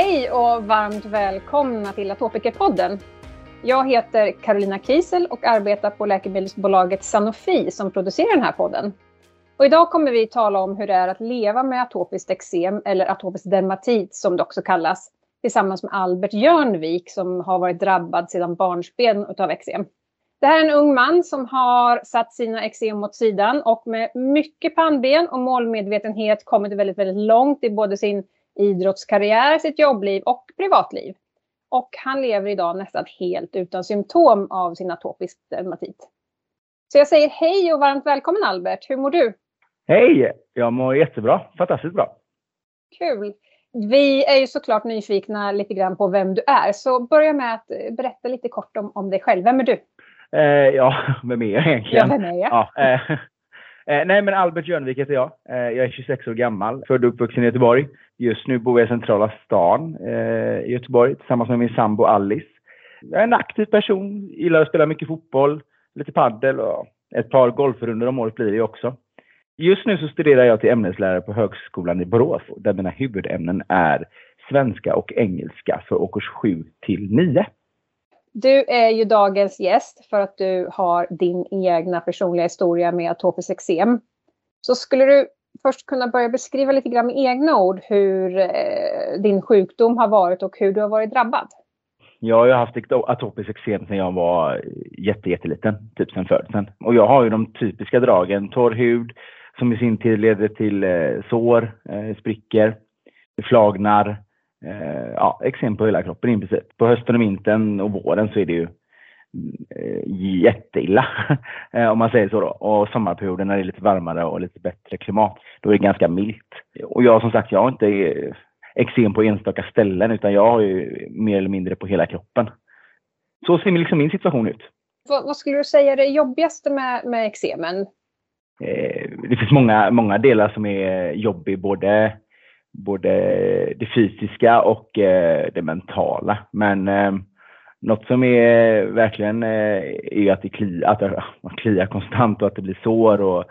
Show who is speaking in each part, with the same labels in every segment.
Speaker 1: Hej och varmt välkomna till Atopikerpodden. Jag heter Carolina Kiesel och arbetar på läkemedelsbolaget Sanofi som producerar den här podden. Och idag kommer vi tala om hur det är att leva med atopiskt eksem, eller atopisk dermatit som det också kallas, tillsammans med Albert Jörnvik som har varit drabbad sedan barnsben av eksem. Det här är en ung man som har satt sina eksem åt sidan och med mycket pannben och målmedvetenhet kommit väldigt, väldigt långt i både sin idrottskarriär, sitt jobbliv och privatliv. Och han lever idag nästan helt utan symptom av sin atopisk dermatit. Så jag säger hej och varmt välkommen Albert. Hur mår du?
Speaker 2: Hej! Jag mår jättebra. Fantastiskt bra.
Speaker 1: Kul! Vi är ju såklart nyfikna lite grann på vem du är. Så börja med att berätta lite kort om, om dig själv. Vem är du?
Speaker 2: Eh, ja, vem är jag egentligen?
Speaker 1: Ja, vem är jag?
Speaker 2: Ja, eh, eh, nej, men Albert Jörnvik heter jag. Eh, jag är 26 år gammal, född och uppvuxen i Göteborg. Just nu bor jag i centrala stan eh, i Göteborg tillsammans med min sambo Alice. Jag är en aktiv person, gillar att spela mycket fotboll, lite paddel och ett par golfrundor om året blir det också. Just nu så studerar jag till ämneslärare på Högskolan i Borås där mina huvudämnen är svenska och engelska för årskurs 7 till 9.
Speaker 1: Du är ju dagens gäst för att du har din egna personliga historia med atopiskt eksem. Så skulle du först kunna börja beskriva lite grann med egna ord hur eh, din sjukdom har varit och hur du har varit drabbad?
Speaker 2: Jag har ju haft atopiskt eksem sedan jag var jätte, jätteliten, typ sedan födseln. Och jag har ju de typiska dragen, torr hud som i sin tur leder till eh, sår, eh, sprickor, flagnar, eh, ja, eksem på hela kroppen i princip. På hösten och vintern och våren så är det ju jätteilla eh, om man säger så då. Och sommarperioden när det är lite varmare och lite bättre klimat, då är det ganska milt. Och jag som sagt, jag har inte eh, eksem på enstaka ställen utan jag har ju mer eller mindre på hela kroppen. Så ser liksom min situation ut.
Speaker 1: Vad, vad skulle du säga är det jobbigaste med, med eksemen?
Speaker 2: Eh, det finns många, många delar som är jobbiga, både både det fysiska och eh, det mentala. Men eh, något som är verkligen eh, är att det kli, att det kliar konstant och att det blir sår och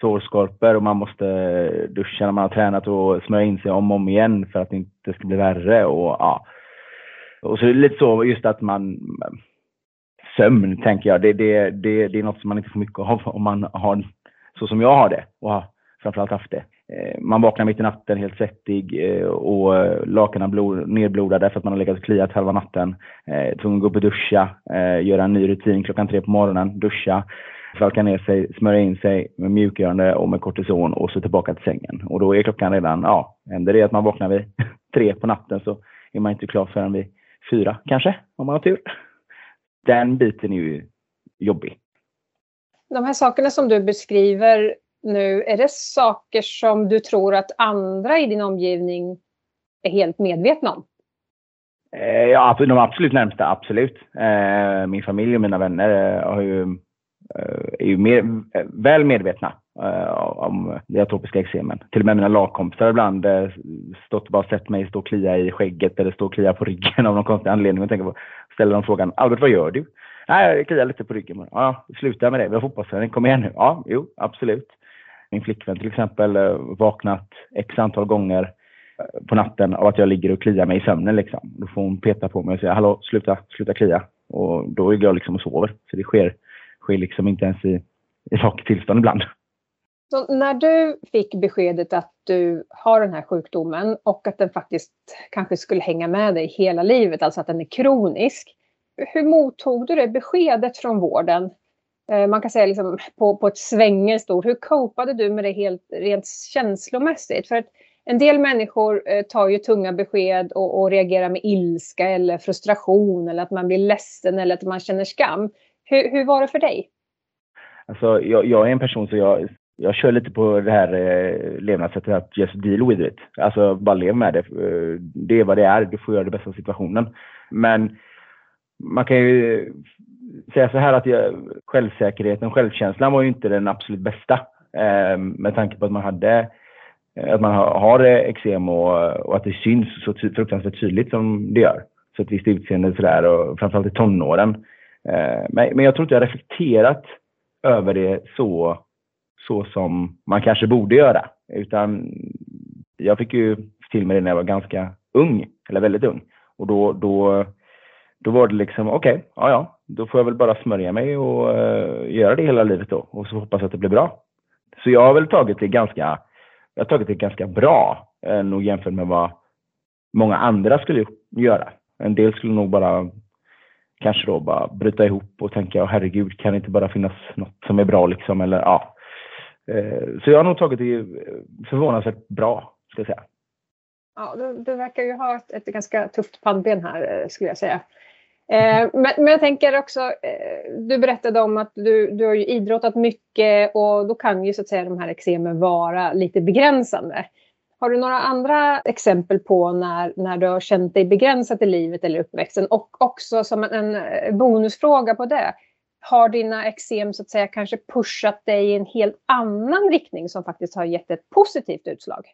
Speaker 2: sårskorpor och man måste duscha när man har tränat och smörja in sig om och om igen för att det inte ska bli värre. Och, ja. och så är det lite så just att man sömn tänker jag, det, det, det, det är något som man inte får mycket av om man har så som jag har det och har framförallt haft det. Eh, man vaknar mitt i natten helt svettig eh, och eh, lakanen blod, nedblodade för att man har legat och kliat halva natten. Tvungen att gå upp och duscha, göra en ny rutin klockan tre på morgonen, duscha, svalka ner sig, smörja in sig med mjukgörande och med kortison och så tillbaka till sängen. Och då är klockan redan, ja, händer det att man vaknar vid tre på natten så är man inte klar förrän vid fyra kanske, om man har tur. Den biten är ju jobbig.
Speaker 1: De här sakerna som du beskriver nu, är det saker som du tror att andra i din omgivning är helt medvetna om?
Speaker 2: Eh, ja, de absolut närmsta, absolut. Eh, min familj och mina vänner eh, ju, är ju mer, väl medvetna om det atopiska eksemen. Till och med mina lagkompisar har ibland stått och bara sett mig stå och klia i skägget eller stå och klia på ryggen av någon konstig anledning. Och tänker på, ställer de frågan, Albert vad gör du? Nej, jag kliar lite på ryggen. Ja, sluta med det. Vi har fotbollsträning. Kom igen nu. Ja, jo, absolut min flickvän till exempel eh, vaknat x antal gånger eh, på natten av att jag ligger och kliar mig i sömnen. Liksom. Då får hon peta på mig och säga hallå, sluta, sluta klia. Och då ligger jag liksom och sover. Så det sker, sker liksom inte ens i, i vaket tillstånd ibland.
Speaker 1: Så när du fick beskedet att du har den här sjukdomen och att den faktiskt kanske skulle hänga med dig hela livet, alltså att den är kronisk. Hur mottog du det beskedet från vården? Eh, man kan säga liksom på, på ett svängelskt ord. Hur copade du med det helt, rent känslomässigt? För att en del människor eh, tar ju tunga besked och, och, reagerar med ilska eller frustration eller att man blir ledsen eller att man känner skam. Hur, hur var det för dig?
Speaker 2: Alltså, jag, jag är en person som jag, jag kör lite på det här eh, levnadssättet att just deal with it. Alltså bara lev med det. Eh, det är vad det är. Du får göra det bästa av situationen. Men man kan ju säga så här att jag, självsäkerheten, självkänslan var ju inte den absolut bästa. Eh, med tanke på att man hade eh, att man har eksem och, och, att det syns så ty fruktansvärt tydligt som det gör. Så ett visst utseende sådär och framförallt i tonåren. Eh, men, men jag tror inte jag reflekterat över det så, så som man kanske borde göra. Utan jag fick ju till mig det när jag var ganska, ung, eller väldigt ung. Och då, då, då var det liksom, okej, okay, ja ja, då får jag väl bara smörja mig och uh, göra det hela livet då. Och så hoppas att det blir bra. Så jag har väl tagit det ganska, jag har tagit det ganska bra, eh, nog jämfört med vad många andra skulle göra. En del skulle nog bara kanske då bara bryta ihop och tänka, herregud, kan det inte bara finnas något som är bra liksom? Eller ja. Eh, så jag har nog tagit det eh, förvånansvärt bra, ska jag säga.
Speaker 1: Ja, du, du verkar ju ha ett, ett, ganska tufft pannben här, eh, skulle jag säga. Eh, men, men, jag tänker också, eh, du berättade om att du, du har ju idrottat mycket och då kan ju så att säga de här eksemen vara lite begränsande. Har du några andra exempel på när, när du har känt dig begränsad i livet eller uppväxten? Och också som en, en eh, bonusfråga på det. Har dina eksem så att säga kanske pushat dig i en helt annan riktning som faktiskt har gett ett positivt utslag?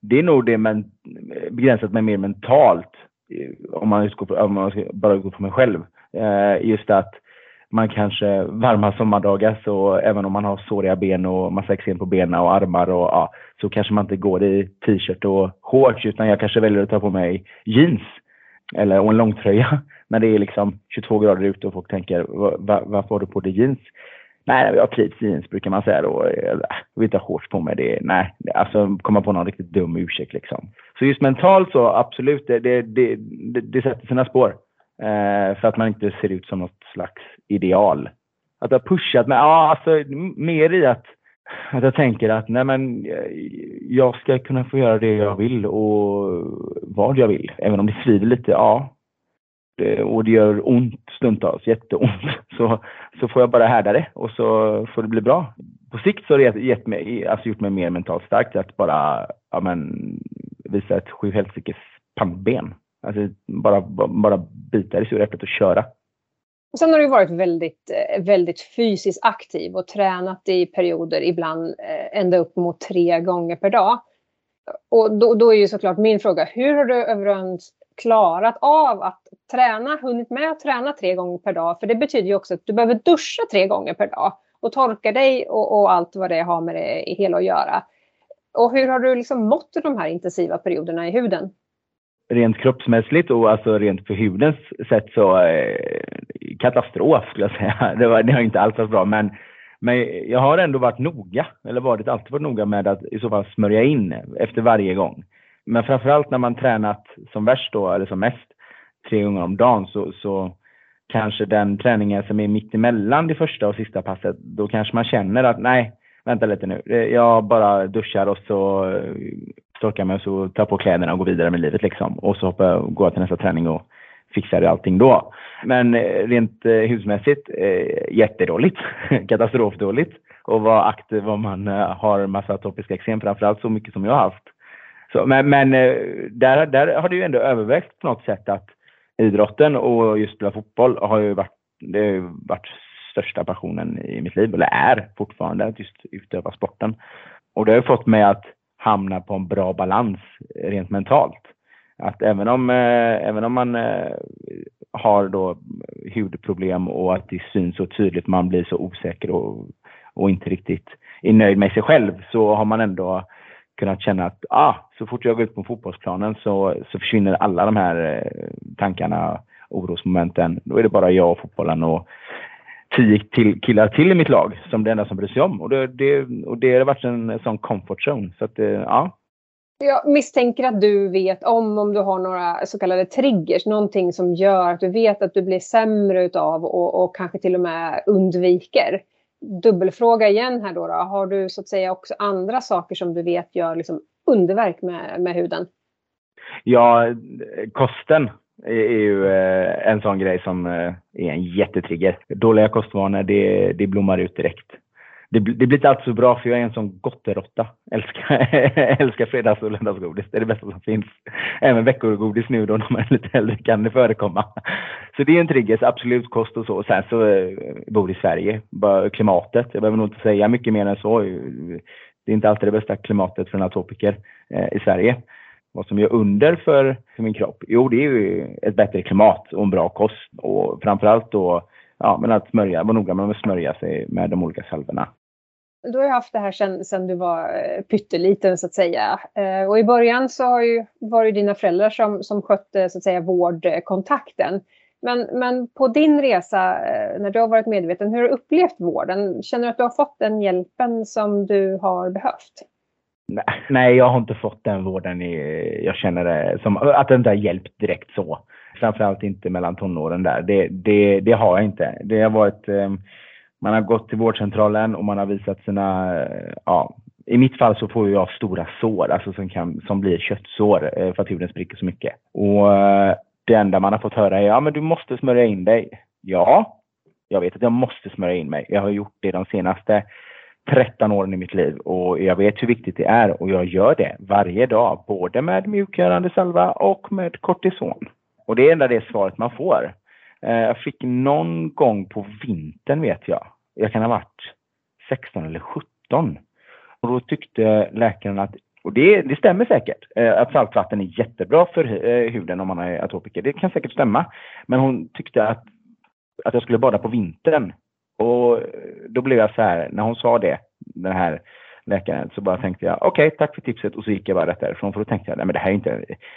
Speaker 2: Det är nog det men eh, begränsat mig mer mentalt. Om man, utgår, om man bara utgår från mig själv. Eh, just att man kanske varma sommardagar så även om man har såriga ben och massa eksem på benen och armar och ja, så kanske man inte går i t-shirt och shorts utan jag kanske väljer att ta på mig jeans eller och en långtröja när det är liksom 22 grader ute och folk tänker varför har du på dig jeans? Nej, jag trivs i jeans brukar man säga då. Eh, jag vill inte ha shorts på mig. Det, nej, alltså komma på någon riktigt dum ursäkt liksom. Så just mentalt så absolut, det, det, det, det sätter sina spår. Eh, för att man inte ser ut som något slags ideal. Att jag pushat mig, ja alltså mer i att, att jag tänker att nej men eh, jag ska kunna få göra det jag vill och vad jag vill. Även om det svider lite, ja. Eh, och det gör ont stundtals, jätteont. Så, så får jag bara härda det och så får det bli bra. På sikt så har det gett mig, alltså gjort mig mer mentalt stark att bara ja, men, visa ett sjuhelsikes pannben. Alltså bara, bara bita i sura äpplet och köra.
Speaker 1: Och sen har du varit väldigt, eh, väldigt fysiskt aktiv och tränat i perioder, ibland eh, ända upp mot tre gånger per dag. Och då, då är ju såklart min fråga, hur har du överens klarat av att träna, hunnit med att träna tre gånger per dag? För det betyder ju också att du behöver duscha tre gånger per dag och torka dig och, och allt vad det har med det hela att göra. Och hur har du liksom mått de här intensiva perioderna i huden?
Speaker 2: rent kroppsmässigt och alltså rent för hudens sätt så eh, katastrof skulle jag säga. Det, var, det har inte alls varit bra men, men jag har ändå varit noga, eller varit alltid varit noga med att i så fall smörja in efter varje gång. Men framförallt när man tränat som värst då, eller som mest, tre gånger om dagen så, så kanske den träningen som är mitt emellan det första och sista passet, då kanske man känner att nej, vänta lite nu. Eh, jag bara duschar och så eh, torkar mig och så tar på kläderna och går vidare med livet liksom. Och så hoppar, går jag till nästa träning och fixar allting då. Men eh, rent husmässigt, eh, jättedåligt. Katastrofdåligt. Och vara aktiv om man har massa topiska eksem, framförallt så mycket som jag har haft. Så, men men eh, där, där har det ju ändå övervägt på något sätt att idrotten och just spela fotboll har ju varit, det har varit största passionen i mitt liv, eller är fortfarande, att just utöva sporten. Och det har fått mig att hamna på en bra balans rent mentalt. Att även om, eh, även om man eh, har då hudproblem och att det syns så tydligt, man blir så osäker och, och inte riktigt är nöjd med sig själv, så har man ändå kunnat känna att ah, så fort jag går ut på fotbollsplanen så, så försvinner alla de här eh, tankarna, orosmomenten. Då är det bara jag och fotbollen och tio till killar till i mitt lag som det enda som bryr sig om. Och det, det, och det har varit en sån comfort zone. Så att, eh, ja.
Speaker 1: Jag misstänker att du vet om om du har några så kallade triggers, någonting som gör att du vet att du blir sämre utav och, och kanske till och med undviker. Dubbelfråga igen här då, då. Har du så att säga också andra saker som du vet gör liksom underverk med, med huden?
Speaker 2: Ja, kosten är ju eh, en sån grej som eh, är en jättetrigger. Dåliga kostvanor, det, det blommar ut direkt. Det, det blir inte alltid så bra för jag är en sån gotteråtta. Älskar, älskar fredags och lördagsgodis. Det är det bästa som finns. Även veckogodis nu då när man är lite äldre kan det förekomma. Så det är en trigger, absolut kost och så. Sen så eh, bor i Sverige. Bara klimatet. Jag behöver nog inte säga mycket mer än så. Det är inte alltid det bästa klimatet för en atopiker eh, i Sverige vad som gör under för, för min kropp? Jo, det är ju ett bättre klimat och en bra kost och framförallt då ja, men att smörja, vara noga med att smörja sig med de olika salvorna.
Speaker 1: Du har ju haft det här sedan, sedan du var eh, pytteliten så att säga. Eh, och i början så har ju, var det dina föräldrar som, som skötte så att säga vårdkontakten. Men, men på din resa, eh, när du har varit medveten, hur har du upplevt vården? Känner du att du har fått den hjälpen som du har behövt?
Speaker 2: Nej, jag har inte fått den vården jag känner det som, att det inte har hjälpt direkt så. Framförallt inte mellan tonåren där. Det, det, det har jag inte. Det har varit, eh, man har gått till vårdcentralen och man har visat sina, eh, ja, i mitt fall så får jag stora sår, alltså som, kan, som blir köttsår eh, för att huden spricker så mycket. Och eh, det enda man har fått höra är ja men du måste smörja in dig. Ja, jag vet att jag måste smörja in mig. Jag har gjort det de senaste 13 åren i mitt liv och jag vet hur viktigt det är och jag gör det varje dag, både med mjukgörande salva och med kortison. Och det är enda det svaret man får. Eh, jag fick någon gång på vintern vet jag, jag kan ha varit 16 eller 17. Och då tyckte läkaren att och det, det stämmer säkert eh, att saltvatten är jättebra för eh, huden om man är atopiker. Det kan säkert stämma. Men hon tyckte att, att jag skulle bada på vintern. Och då blev jag så här, när hon sa det, den här läkaren, så bara tänkte jag okej, okay, tack för tipset och så gick jag bara rätt därifrån. För då tänkte jag, nej men det här är inte,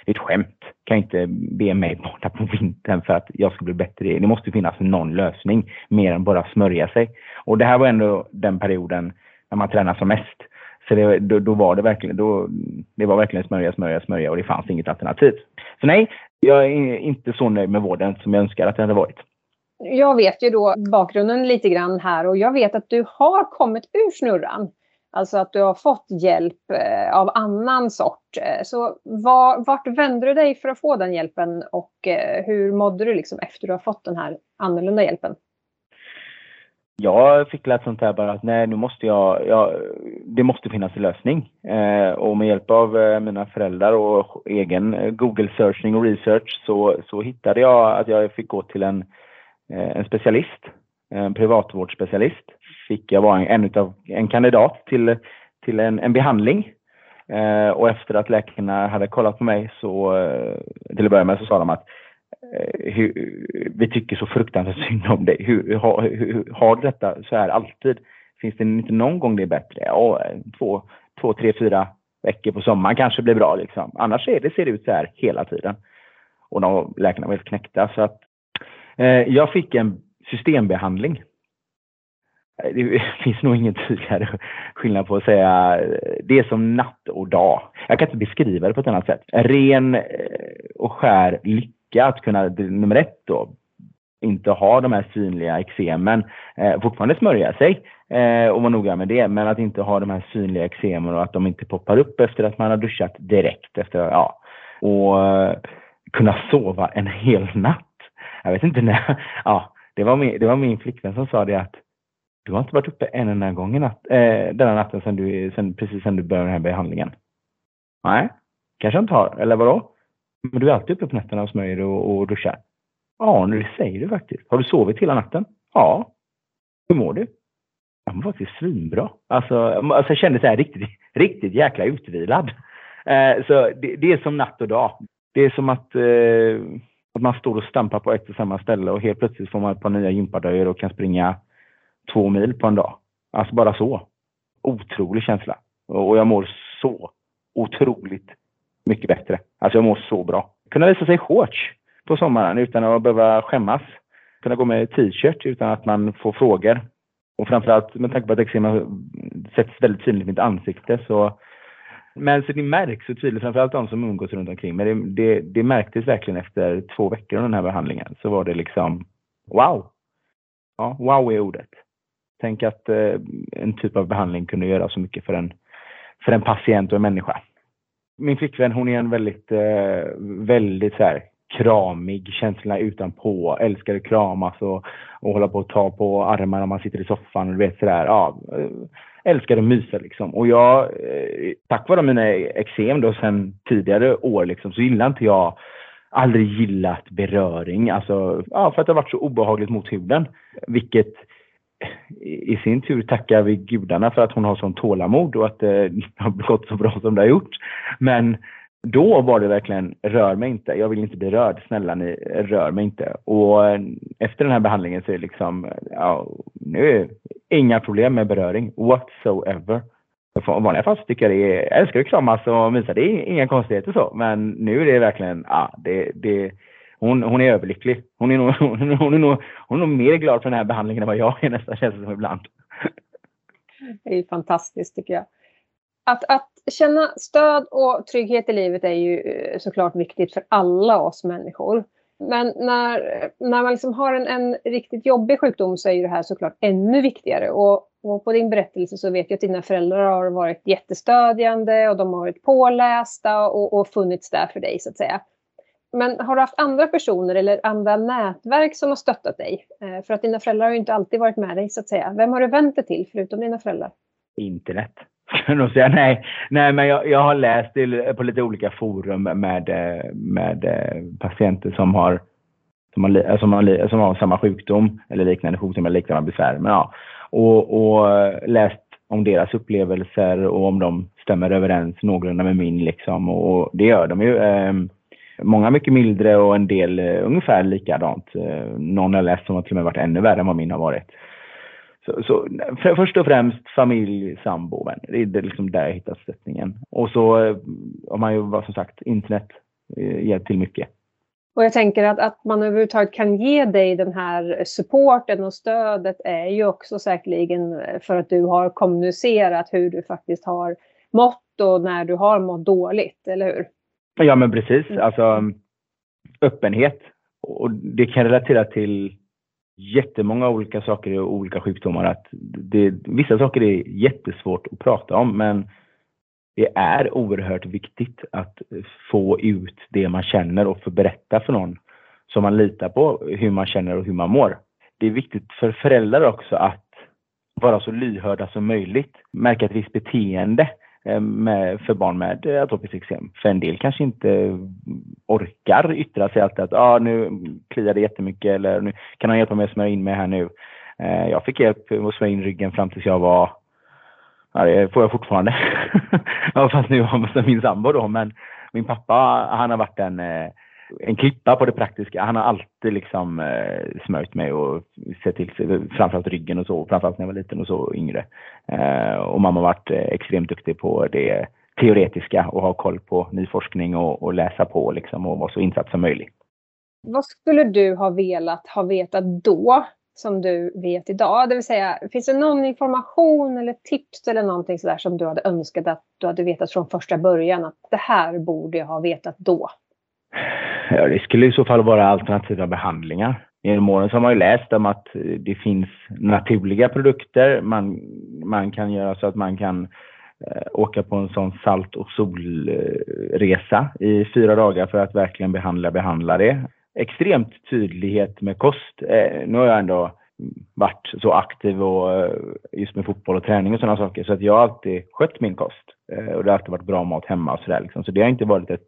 Speaker 2: det är ett skämt. Kan jag inte be mig bada på vintern för att jag ska bli bättre. Det måste finnas någon lösning mer än bara smörja sig. Och det här var ändå den perioden när man tränar som mest. Så det, då, då, var det verkligen, då, det var verkligen smörja, smörja, smörja och det fanns inget alternativ. Så nej, jag är inte så nöjd med vården som jag önskar att det hade varit.
Speaker 1: Jag vet ju då bakgrunden lite grann här och jag vet att du har kommit ur snurran. Alltså att du har fått hjälp eh, av annan sort. Eh, så var, vart vände du dig för att få den hjälpen och eh, hur mådde du liksom efter du har fått den här annorlunda hjälpen?
Speaker 2: jag fick lätt sånt här bara att nej, nu måste jag, jag det måste finnas en lösning. Eh, och med hjälp av eh, mina föräldrar och egen Google searching och research så, så hittade jag att jag fick gå till en, eh, en specialist, en privatvårdsspecialist. Fick jag vara en, en, utav, en kandidat till, till en, en behandling. Eh, och efter att läkarna hade kollat på mig så, eh, till att börja med så sa de att Eh, hur, vi tycker så fruktansvärt synd om dig. Hur, har, hur, har du detta så här alltid? Finns det inte någon gång det är bättre? Ja, två, två, tre, fyra veckor på sommaren kanske blir bra liksom. Annars är det, ser det ut så här hela tiden. Och de läkarna var helt knäckta. Så att, eh, jag fick en systembehandling. Det finns nog ingen tydligare skillnad på att säga eh, det är som natt och dag. Jag kan inte beskriva det på ett annat sätt. Ren eh, och skär lycka lycka att kunna, nummer ett då, inte ha de här synliga eksemen, eh, fortfarande smörja sig eh, och vara noga med det, men att inte ha de här synliga eksemen och att de inte poppar upp efter att man har duschat direkt efter, ja, och eh, kunna sova en hel natt. Jag vet inte när, ja, det var min, det var min flickvän som sa det att du har inte varit uppe en enda gång i natt, eh, denna natten sen du, sen, precis sen du började den här behandlingen. Nej, kanske inte har, eller vadå? Men du är alltid uppe på nätterna och smörjer och, och duschar? Ja, nu det säger du faktiskt. Har du sovit hela natten? Ja. Hur mår du? Jag mår faktiskt svinbra. Alltså, alltså jag kände så här riktigt, riktigt jäkla utvilad. Eh, så det, det, är som natt och dag. Det är som att, eh, att man står och stampar på ett och samma ställe och helt plötsligt får man ett par nya gympadojor och kan springa två mil på en dag. Alltså bara så. Otrolig känsla. Och jag mår så otroligt mycket bättre. Alltså jag mår så bra. Kunna visa sig shorts på sommaren utan att behöva skämmas. Kunna gå med t-shirt utan att man får frågor. Och framförallt med tanke på att eksema sätts väldigt tydligt i mitt ansikte så men så det märks så tydligt, framförallt de som umgås runt omkring. Men det, det, det märktes verkligen efter två veckor av den här behandlingen. Så var det liksom wow. Ja, wow är ordet. Tänk att eh, en typ av behandling kunde göra så mycket för en, för en patient och en människa min flickvän hon är en väldigt, eh, väldigt så här, kramig, känslorna utanpå, älskar att kramas och, och hålla på att ta på armarna när man sitter i soffan. Du vet sådär, ja, eh, älskar att mysa liksom. Och jag, eh, tack vare mina eksem då sen tidigare år liksom, så gillar inte jag aldrig gillat beröring. Alltså, ja, för att det har varit så obehagligt mot huden. Vilket i sin tur tackar vi gudarna för att hon har sån tålamod och att det eh, har gått så bra som det har gjort. Men då var det verkligen, rör mig inte, jag vill inte bli rörd, snälla ni, rör mig inte. Och eh, efter den här behandlingen så är det liksom, ja, nu inga problem med beröring whatsoever. I vanliga fall så tycker jag det är, jag älskar att kramas och mysa. Det är inga konstigheter så. Men nu är det verkligen, ja, det, det, hon, hon är överlycklig. Hon är, nog, hon, är nog, hon är nog mer glad för den här behandlingen än vad jag är nästan, känns det som ibland.
Speaker 1: Det är fantastiskt tycker jag. Att, att känna stöd och trygghet i livet är ju eh, såklart viktigt för alla oss människor. Men när, när man liksom har en, en riktigt jobbig sjukdom så är ju det här såklart ännu viktigare. Och, och, på din berättelse så vet jag att dina föräldrar har varit jättestödjande och de har varit pålästa och, och funnits där för dig så att säga. Men har du haft andra personer eller andra nätverk som har stöttat dig? Eh, för att dina föräldrar har ju inte alltid varit med dig så att säga. Vem har du vänt dig till förutom dina föräldrar?
Speaker 2: Internet. säga. Nej, nej men jag, jag har läst på lite olika forum med, med eh, patienter som har, som, har, eh, som, har, som har samma sjukdom eller liknande sjukdom eller liknande besvär. Men, ja, och, och läst om deras upplevelser och om de stämmer överens någorlunda med min. Liksom. Och det gör de ju. Ehm, Många mycket mildre och en del eh, ungefär likadant. Eh, någon har läst som har till och med varit ännu värre än vad min har varit. Så, så för, först och främst familj, sambo, vänner. Det är det liksom där jag hittat stöttningen. Och så eh, har man ju som sagt internet hjälpt till mycket.
Speaker 1: Och jag tänker att, att man överhuvudtaget kan ge dig den här supporten och stödet är ju också säkerligen för att du har kommunicerat hur du faktiskt har mått och när du har mått dåligt, eller hur?
Speaker 2: Ja, men precis. Mm. Alltså öppenhet. Och det kan relatera till jättemånga olika saker och olika sjukdomar. Att det, vissa saker är jättesvårt att prata om, men det är oerhört viktigt att få ut det man känner och få berätta för någon som man litar på hur man känner och hur man mår. Det är viktigt för föräldrar också att vara så lyhörda som möjligt, märka ett visst beteende Eh, med, för barn med eh, atopiskt eksem. För en del kanske inte orkar yttra sig alltid att ah, nu kliar det jättemycket eller nu kan han hjälpa mig att smörja in mig här nu. Eh, jag fick hjälp att smörja in ryggen fram tills jag var, ja det får jag fortfarande. ja, fast nu har min sambo då, men min pappa han har varit en eh, en klippa på det praktiska. Han har alltid liksom eh, smörjt mig och sett till sig, framförallt ryggen och så, framförallt när jag var liten och så yngre. Eh, och mamma har varit eh, extremt duktig på det teoretiska och ha koll på ny forskning och, och läsa på liksom och vara så insatt som möjligt.
Speaker 1: Vad skulle du ha velat ha vetat då som du vet idag? Det vill säga, finns det någon information eller tips eller någonting sådär som du hade önskat att du hade vetat från första början att det här borde jag ha vetat då?
Speaker 2: Ja, det skulle i så fall vara alternativa behandlingar. Genom åren så har man ju läst om att eh, det finns naturliga produkter. Man, man kan göra så att man kan eh, åka på en sån salt och solresa i fyra dagar för att verkligen behandla, behandla det. Extremt tydlighet med kost. Eh, nu har jag ändå varit så aktiv och just med fotboll och träning och sådana saker så att jag har alltid skött min kost. Och det har alltid varit bra mat hemma och sådär liksom. Så det har inte varit ett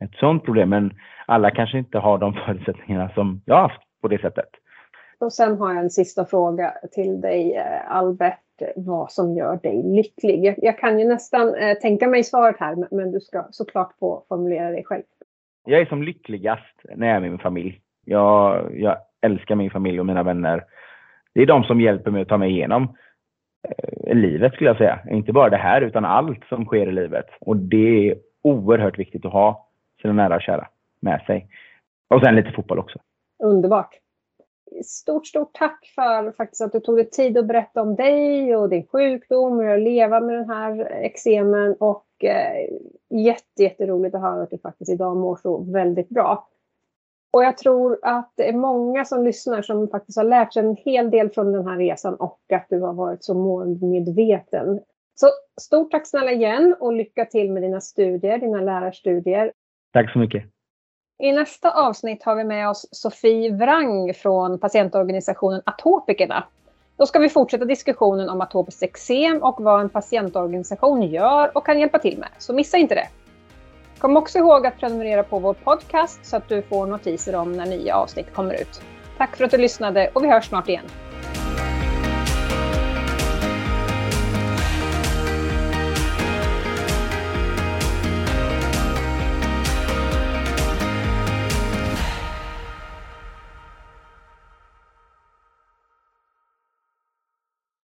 Speaker 2: ett sådant problem. Men alla kanske inte har de förutsättningarna som jag har haft på det sättet.
Speaker 1: Och sen har jag en sista fråga till dig eh, Albert. Vad som gör dig lycklig? Jag, jag kan ju nästan eh, tänka mig svaret här men, men du ska såklart få formulera dig själv.
Speaker 2: Jag är som lyckligast när jag är med min familj. Jag, jag älskar min familj och mina vänner. Det är de som hjälper mig att ta mig igenom eh, livet skulle jag säga. Inte bara det här utan allt som sker i livet. Och det är oerhört viktigt att ha sina nära och kära med sig. Och sen lite fotboll också.
Speaker 1: Underbart. Stort, stort tack för faktiskt att du tog dig tid att berätta om dig och din sjukdom och att leva med den här eksemen. Och eh, jätte, jätteroligt att höra att du faktiskt idag mår så väldigt bra. Och jag tror att det är många som lyssnar som faktiskt har lärt sig en hel del från den här resan och att du har varit så målmedveten. Så stort tack snälla igen och lycka till med dina studier, dina lärarstudier.
Speaker 2: Tack så mycket.
Speaker 1: I nästa avsnitt har vi med oss Sofie Wrang från patientorganisationen Atopikerna. Då ska vi fortsätta diskussionen om atopiskt eksem och vad en patientorganisation gör och kan hjälpa till med. Så missa inte det! Kom också ihåg att prenumerera på vår podcast så att du får notiser om när nya avsnitt kommer ut. Tack för att du lyssnade och vi hörs snart igen.